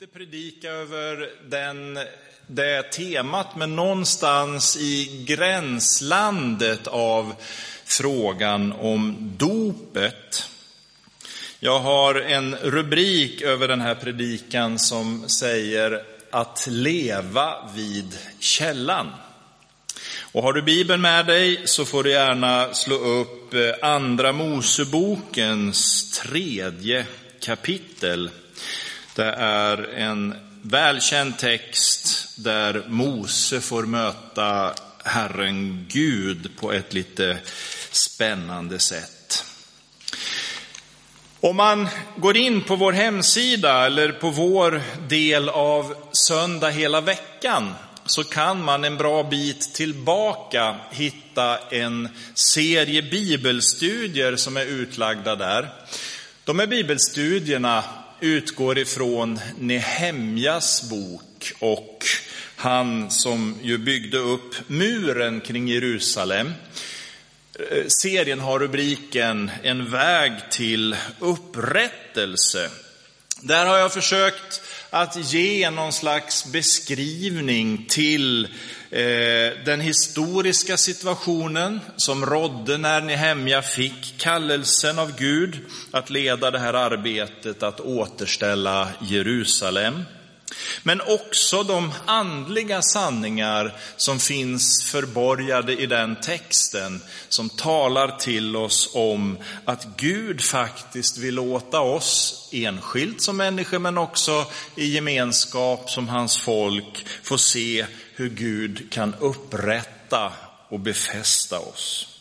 inte predika över den, det temat, men någonstans i gränslandet av frågan om dopet. Jag har en rubrik över den här predikan som säger att leva vid källan. Och har du Bibeln med dig så får du gärna slå upp eh, Andra Mosebokens tredje kapitel. Det är en välkänd text där Mose får möta Herren Gud på ett lite spännande sätt. Om man går in på vår hemsida eller på vår del av Söndag hela veckan så kan man en bra bit tillbaka hitta en serie bibelstudier som är utlagda där. De här bibelstudierna utgår ifrån Nehemjas bok och han som ju byggde upp muren kring Jerusalem. Eh, serien har rubriken En väg till upprättelse. Där har jag försökt att ge någon slags beskrivning till eh, den historiska situationen som rådde när Nehemja fick kallelsen av Gud att leda det här arbetet att återställa Jerusalem. Men också de andliga sanningar som finns förborgade i den texten som talar till oss om att Gud faktiskt vill låta oss enskilt som människor men också i gemenskap som hans folk få se hur Gud kan upprätta och befästa oss.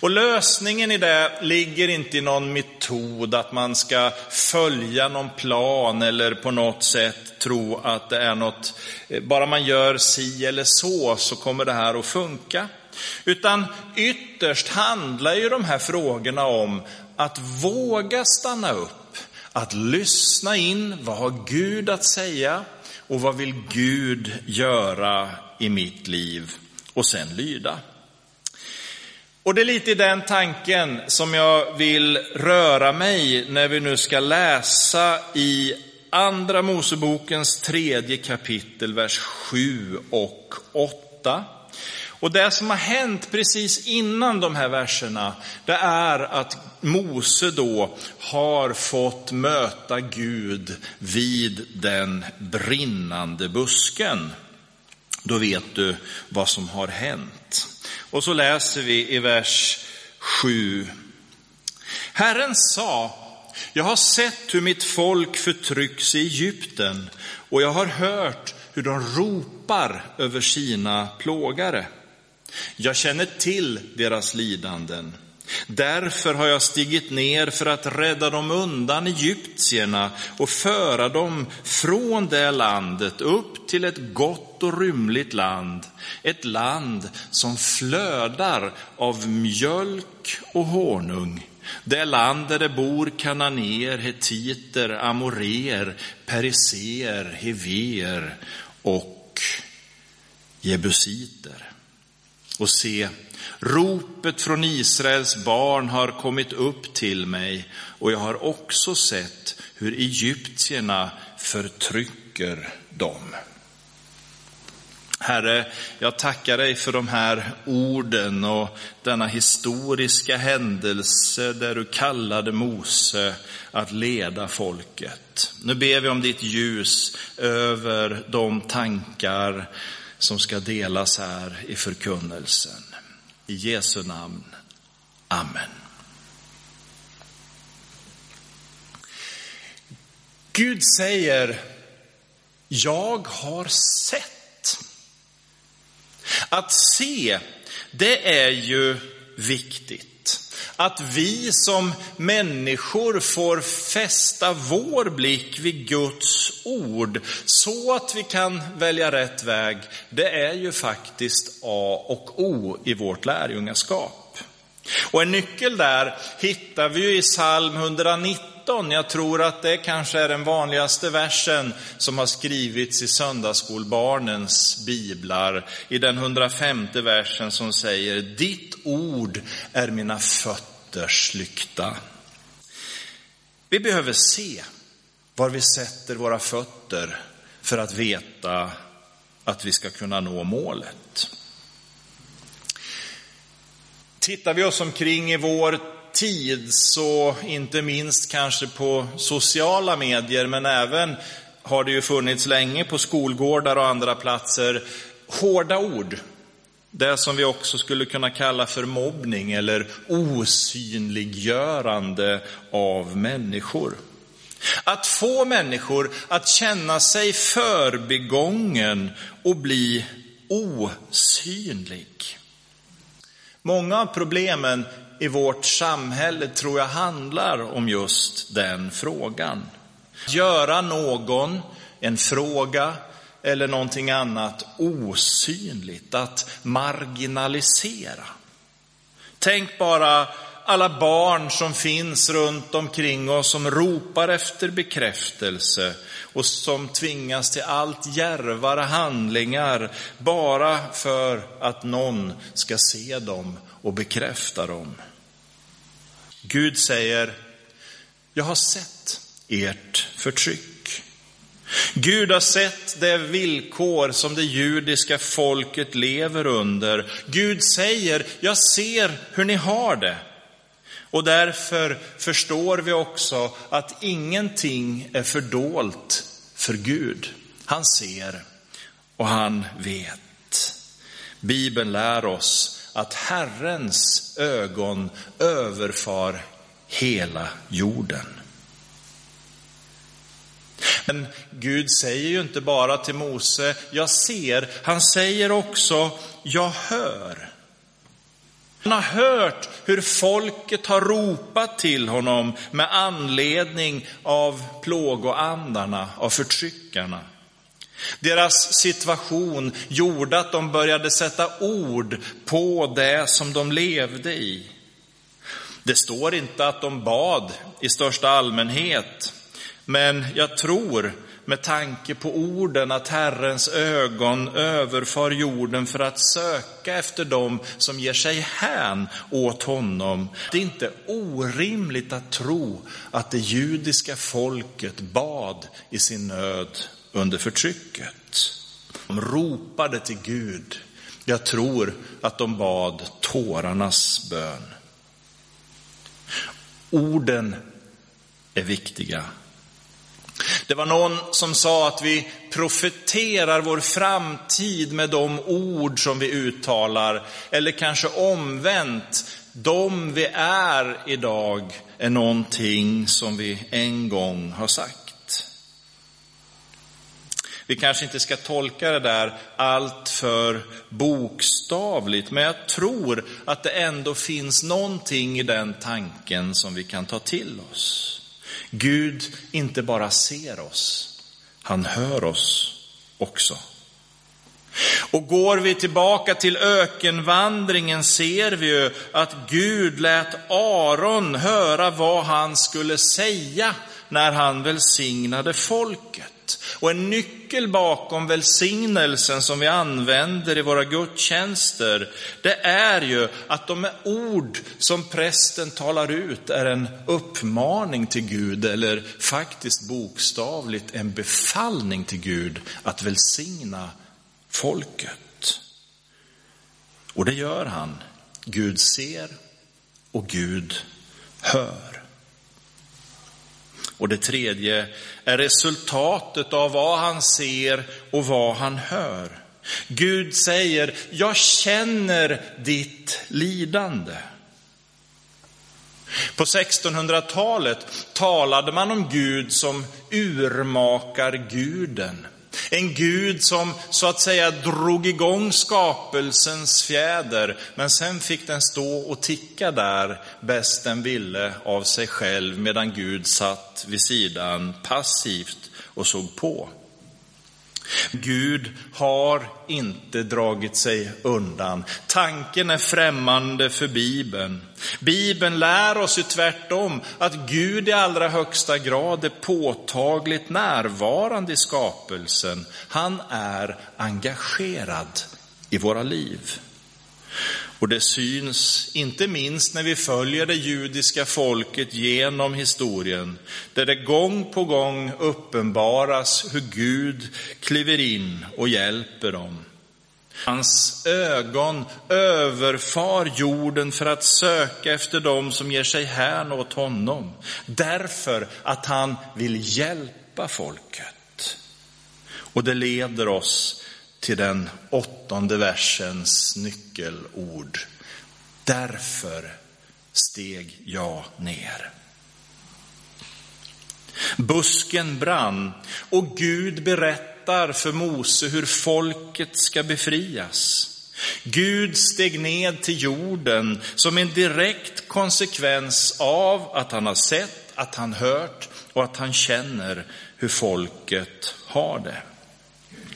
Och lösningen i det ligger inte i någon metod att man ska följa någon plan eller på något sätt tro att det är något, eh, bara man gör si eller så så kommer det här att funka. Utan ytterst handlar ju de här frågorna om att våga stanna upp, att lyssna in, vad har Gud att säga och vad vill Gud göra i mitt liv och sen lyda. Och det är lite i den tanken som jag vill röra mig när vi nu ska läsa i Andra Mosebokens tredje kapitel, vers 7 och 8. Och det som har hänt precis innan de här verserna, det är att Mose då har fått möta Gud vid den brinnande busken. Då vet du vad som har hänt. Och så läser vi i vers 7. Herren sa, jag har sett hur mitt folk förtrycks i Egypten och jag har hört hur de ropar över sina plågare. Jag känner till deras lidanden. Därför har jag stigit ner för att rädda dem undan egyptierna och föra dem från det landet upp till ett gott och rymligt land, ett land som flödar av mjölk och honung. Det land där det bor kananéer, hetiter, amoreer, periser, hever och jebusiter. Och se, ropet från Israels barn har kommit upp till mig och jag har också sett hur egyptierna förtrycker dem. Herre, jag tackar dig för de här orden och denna historiska händelse där du kallade Mose att leda folket. Nu ber vi om ditt ljus över de tankar som ska delas här i förkunnelsen. I Jesu namn. Amen. Gud säger, jag har sett. Att se, det är ju viktigt. Att vi som människor får fästa vår blick vid Guds ord så att vi kan välja rätt väg, det är ju faktiskt A och O i vårt lärjungaskap. Och en nyckel där hittar vi ju i psalm 119. Jag tror att det kanske är den vanligaste versen som har skrivits i söndagsskolbarnens biblar. I den 105 versen som säger, ditt ord är mina fötters lykta. Vi behöver se. var vi sätter våra fötter för att veta att vi ska kunna nå målet. Tittar vi oss omkring i vår tid, så inte minst kanske på sociala medier, men även har det ju funnits länge på skolgårdar och andra platser, hårda ord. Det som vi också skulle kunna kalla för mobbning eller osynliggörande av människor. Att få människor att känna sig förbigången och bli osynlig. Många av problemen i vårt samhälle tror jag handlar om just den frågan. Göra någon, en fråga eller någonting annat osynligt, att marginalisera. Tänk bara alla barn som finns runt omkring oss som ropar efter bekräftelse och som tvingas till allt järvare handlingar bara för att någon ska se dem och bekräfta dem. Gud säger, jag har sett ert förtryck. Gud har sett det villkor som det judiska folket lever under. Gud säger, jag ser hur ni har det. Och därför förstår vi också att ingenting är fördolt för Gud. Han ser och han vet. Bibeln lär oss att Herrens ögon överfar hela jorden. Men Gud säger ju inte bara till Mose, jag ser, han säger också, jag hör. Han har hört hur folket har ropat till honom med anledning av plågoandarna, av förtryckarna. Deras situation gjorde att de började sätta ord på det som de levde i. Det står inte att de bad i största allmänhet, men jag tror med tanke på orden att Herrens ögon överfar jorden för att söka efter dem som ger sig hän åt honom. Det är inte orimligt att tro att det judiska folket bad i sin nöd under förtrycket. De ropade till Gud. Jag tror att de bad tårarnas bön. Orden är viktiga. Det var någon som sa att vi profeterar vår framtid med de ord som vi uttalar, eller kanske omvänt, de vi är idag är någonting som vi en gång har sagt. Vi kanske inte ska tolka det där allt för bokstavligt, men jag tror att det ändå finns någonting i den tanken som vi kan ta till oss. Gud inte bara ser oss, han hör oss också. Och går vi tillbaka till ökenvandringen ser vi ju att Gud lät Aron höra vad han skulle säga när han välsignade folket. Och en nyckel bakom välsignelsen som vi använder i våra gudstjänster, det är ju att de ord som prästen talar ut är en uppmaning till Gud, eller faktiskt bokstavligt en befallning till Gud att välsigna folket. Och det gör han. Gud ser och Gud hör. Och det tredje är resultatet av vad han ser och vad han hör. Gud säger, jag känner ditt lidande. På 1600-talet talade man om Gud som urmakarguden. En Gud som så att säga drog igång skapelsens fjäder, men sen fick den stå och ticka där bäst den ville av sig själv, medan Gud satt vid sidan passivt och såg på. Gud har inte dragit sig undan. Tanken är främmande för Bibeln. Bibeln lär oss ju tvärtom att Gud i allra högsta grad är påtagligt närvarande i skapelsen. Han är engagerad i våra liv. Och det syns inte minst när vi följer det judiska folket genom historien, där det gång på gång uppenbaras hur Gud kliver in och hjälper dem. Hans ögon överfar jorden för att söka efter dem som ger sig hän åt honom, därför att han vill hjälpa folket. Och det leder oss till den åttonde versens nyckelord. Därför steg jag ner. Busken brann och Gud berättar för Mose hur folket ska befrias. Gud steg ned till jorden som en direkt konsekvens av att han har sett, att han hört och att han känner hur folket har det.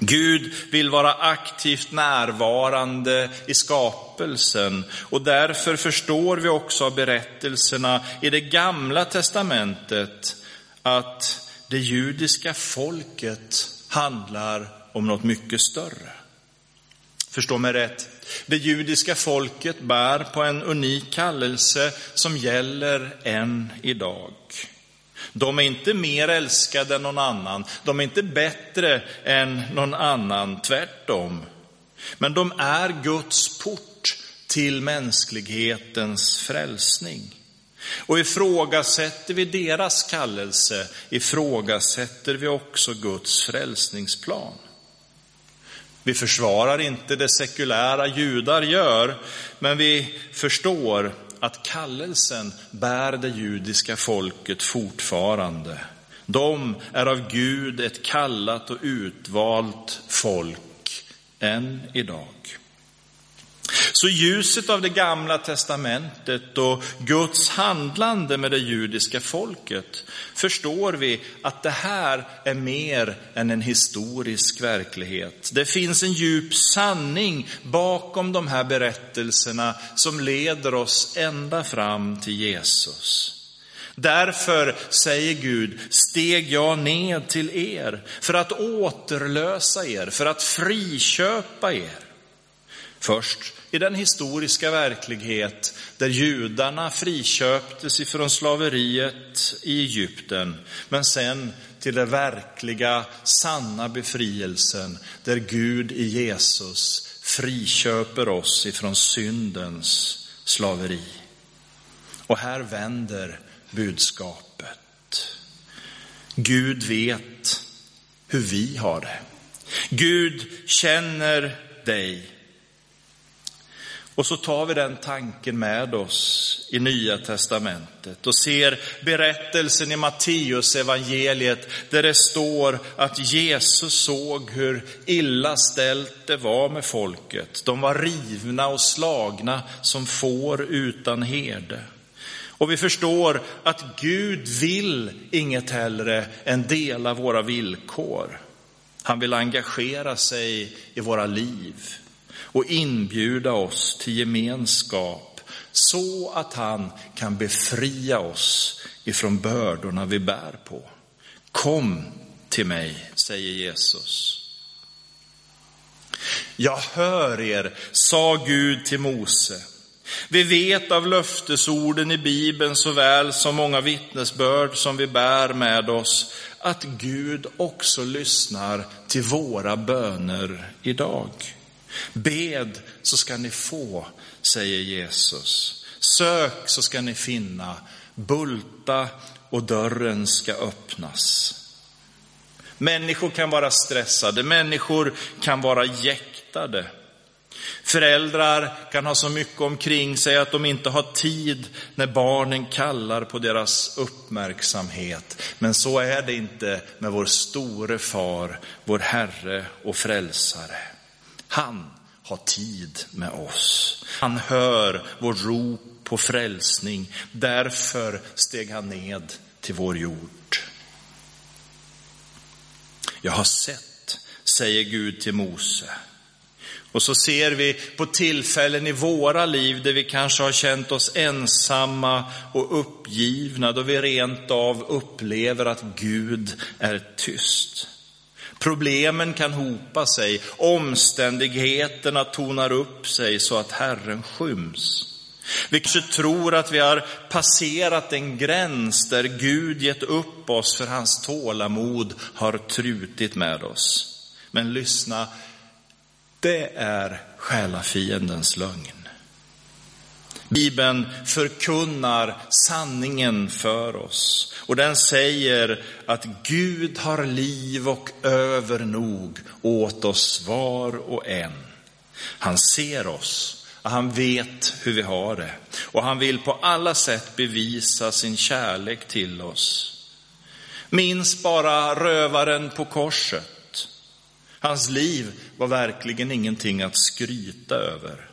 Gud vill vara aktivt närvarande i skapelsen och därför förstår vi också av berättelserna i det gamla testamentet att det judiska folket handlar om något mycket större. Förstå mig rätt, det judiska folket bär på en unik kallelse som gäller än idag. De är inte mer älskade än någon annan, de är inte bättre än någon annan, tvärtom. Men de är Guds port till mänsklighetens frälsning. Och ifrågasätter vi deras kallelse, ifrågasätter vi också Guds frälsningsplan. Vi försvarar inte det sekulära judar gör, men vi förstår att kallelsen bär det judiska folket fortfarande. De är av Gud ett kallat och utvalt folk än idag. Så ljuset av det gamla testamentet och Guds handlande med det judiska folket förstår vi att det här är mer än en historisk verklighet. Det finns en djup sanning bakom de här berättelserna som leder oss ända fram till Jesus. Därför säger Gud, steg jag ned till er för att återlösa er, för att friköpa er. Först i den historiska verklighet där judarna friköptes ifrån slaveriet i Egypten, men sen till den verkliga, sanna befrielsen där Gud i Jesus friköper oss ifrån syndens slaveri. Och här vänder budskapet. Gud vet hur vi har det. Gud känner dig och så tar vi den tanken med oss i Nya Testamentet och ser berättelsen i Matteus evangeliet där det står att Jesus såg hur illa ställt det var med folket. De var rivna och slagna som får utan herde. Och vi förstår att Gud vill inget hellre än dela våra villkor. Han vill engagera sig i våra liv och inbjuda oss till gemenskap så att han kan befria oss ifrån bördorna vi bär på. Kom till mig, säger Jesus. Jag hör er, sa Gud till Mose. Vi vet av löftesorden i Bibeln såväl som många vittnesbörd som vi bär med oss att Gud också lyssnar till våra böner idag. Bed så ska ni få, säger Jesus. Sök så ska ni finna. Bulta och dörren ska öppnas. Människor kan vara stressade, människor kan vara jäktade. Föräldrar kan ha så mycket omkring sig att de inte har tid när barnen kallar på deras uppmärksamhet. Men så är det inte med vår store far, vår Herre och Frälsare. Han har tid med oss. Han hör vår rop på frälsning. Därför steg han ned till vår jord. Jag har sett, säger Gud till Mose. Och så ser vi på tillfällen i våra liv där vi kanske har känt oss ensamma och uppgivna, då vi rent av upplever att Gud är tyst. Problemen kan hopa sig, omständigheterna tonar upp sig så att Herren skyms. Vi kanske tror att vi har passerat en gräns där Gud gett upp oss för hans tålamod har trutit med oss. Men lyssna, det är själafiendens lögn. Bibeln förkunnar sanningen för oss och den säger att Gud har liv och övernog åt oss var och en. Han ser oss han vet hur vi har det och han vill på alla sätt bevisa sin kärlek till oss. Minns bara rövaren på korset. Hans liv var verkligen ingenting att skryta över.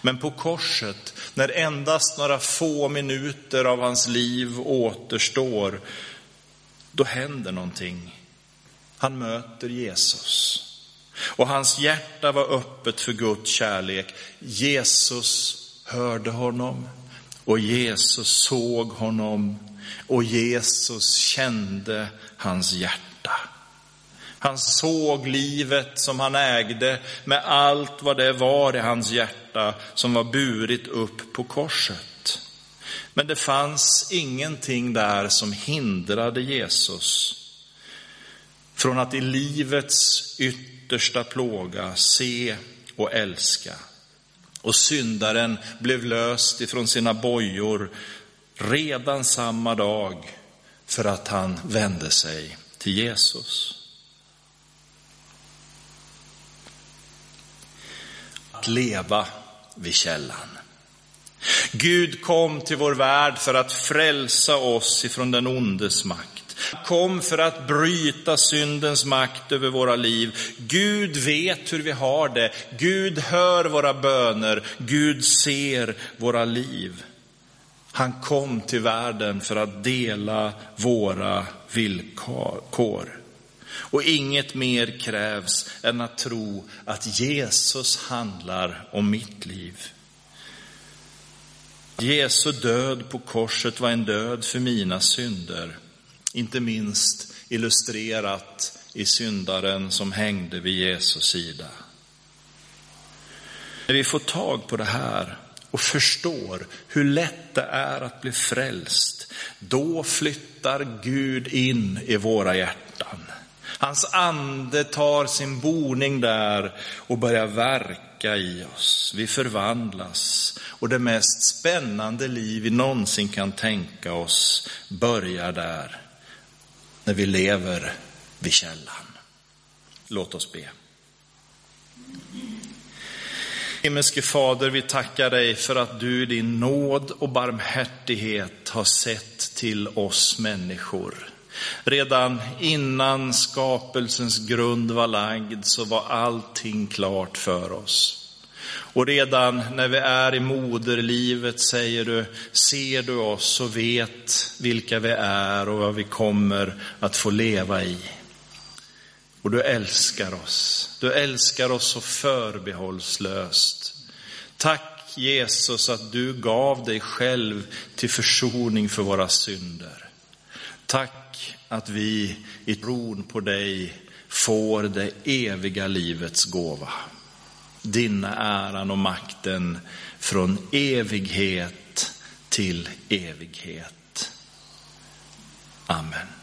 Men på korset, när endast några få minuter av hans liv återstår, då händer någonting. Han möter Jesus. Och hans hjärta var öppet för Guds kärlek. Jesus hörde honom och Jesus såg honom och Jesus kände hans hjärta. Han såg livet som han ägde med allt vad det var i hans hjärta som var burit upp på korset. Men det fanns ingenting där som hindrade Jesus från att i livets yttersta plåga se och älska. Och syndaren blev löst ifrån sina bojor redan samma dag för att han vände sig till Jesus. Att leva vid källan. Gud kom till vår värld för att frälsa oss ifrån den ondes makt. Kom för att bryta syndens makt över våra liv. Gud vet hur vi har det. Gud hör våra böner. Gud ser våra liv. Han kom till världen för att dela våra villkor. Och inget mer krävs än att tro att Jesus handlar om mitt liv. Jesu död på korset var en död för mina synder, inte minst illustrerat i syndaren som hängde vid Jesu sida. När vi får tag på det här och förstår hur lätt det är att bli frälst, då flyttar Gud in i våra hjärtan. Hans ande tar sin boning där och börjar verka i oss. Vi förvandlas och det mest spännande liv vi någonsin kan tänka oss börjar där, när vi lever vid källan. Låt oss be. Himmelske Fader, vi tackar dig för att du i din nåd och barmhärtighet har sett till oss människor. Redan innan skapelsens grund var lagd så var allting klart för oss. Och redan när vi är i moderlivet säger du, ser du oss och vet vilka vi är och vad vi kommer att få leva i. Och du älskar oss. Du älskar oss så förbehållslöst. Tack Jesus att du gav dig själv till försoning för våra synder. Tack att vi i tron på dig får det eviga livets gåva. Dina äran och makten från evighet till evighet. Amen.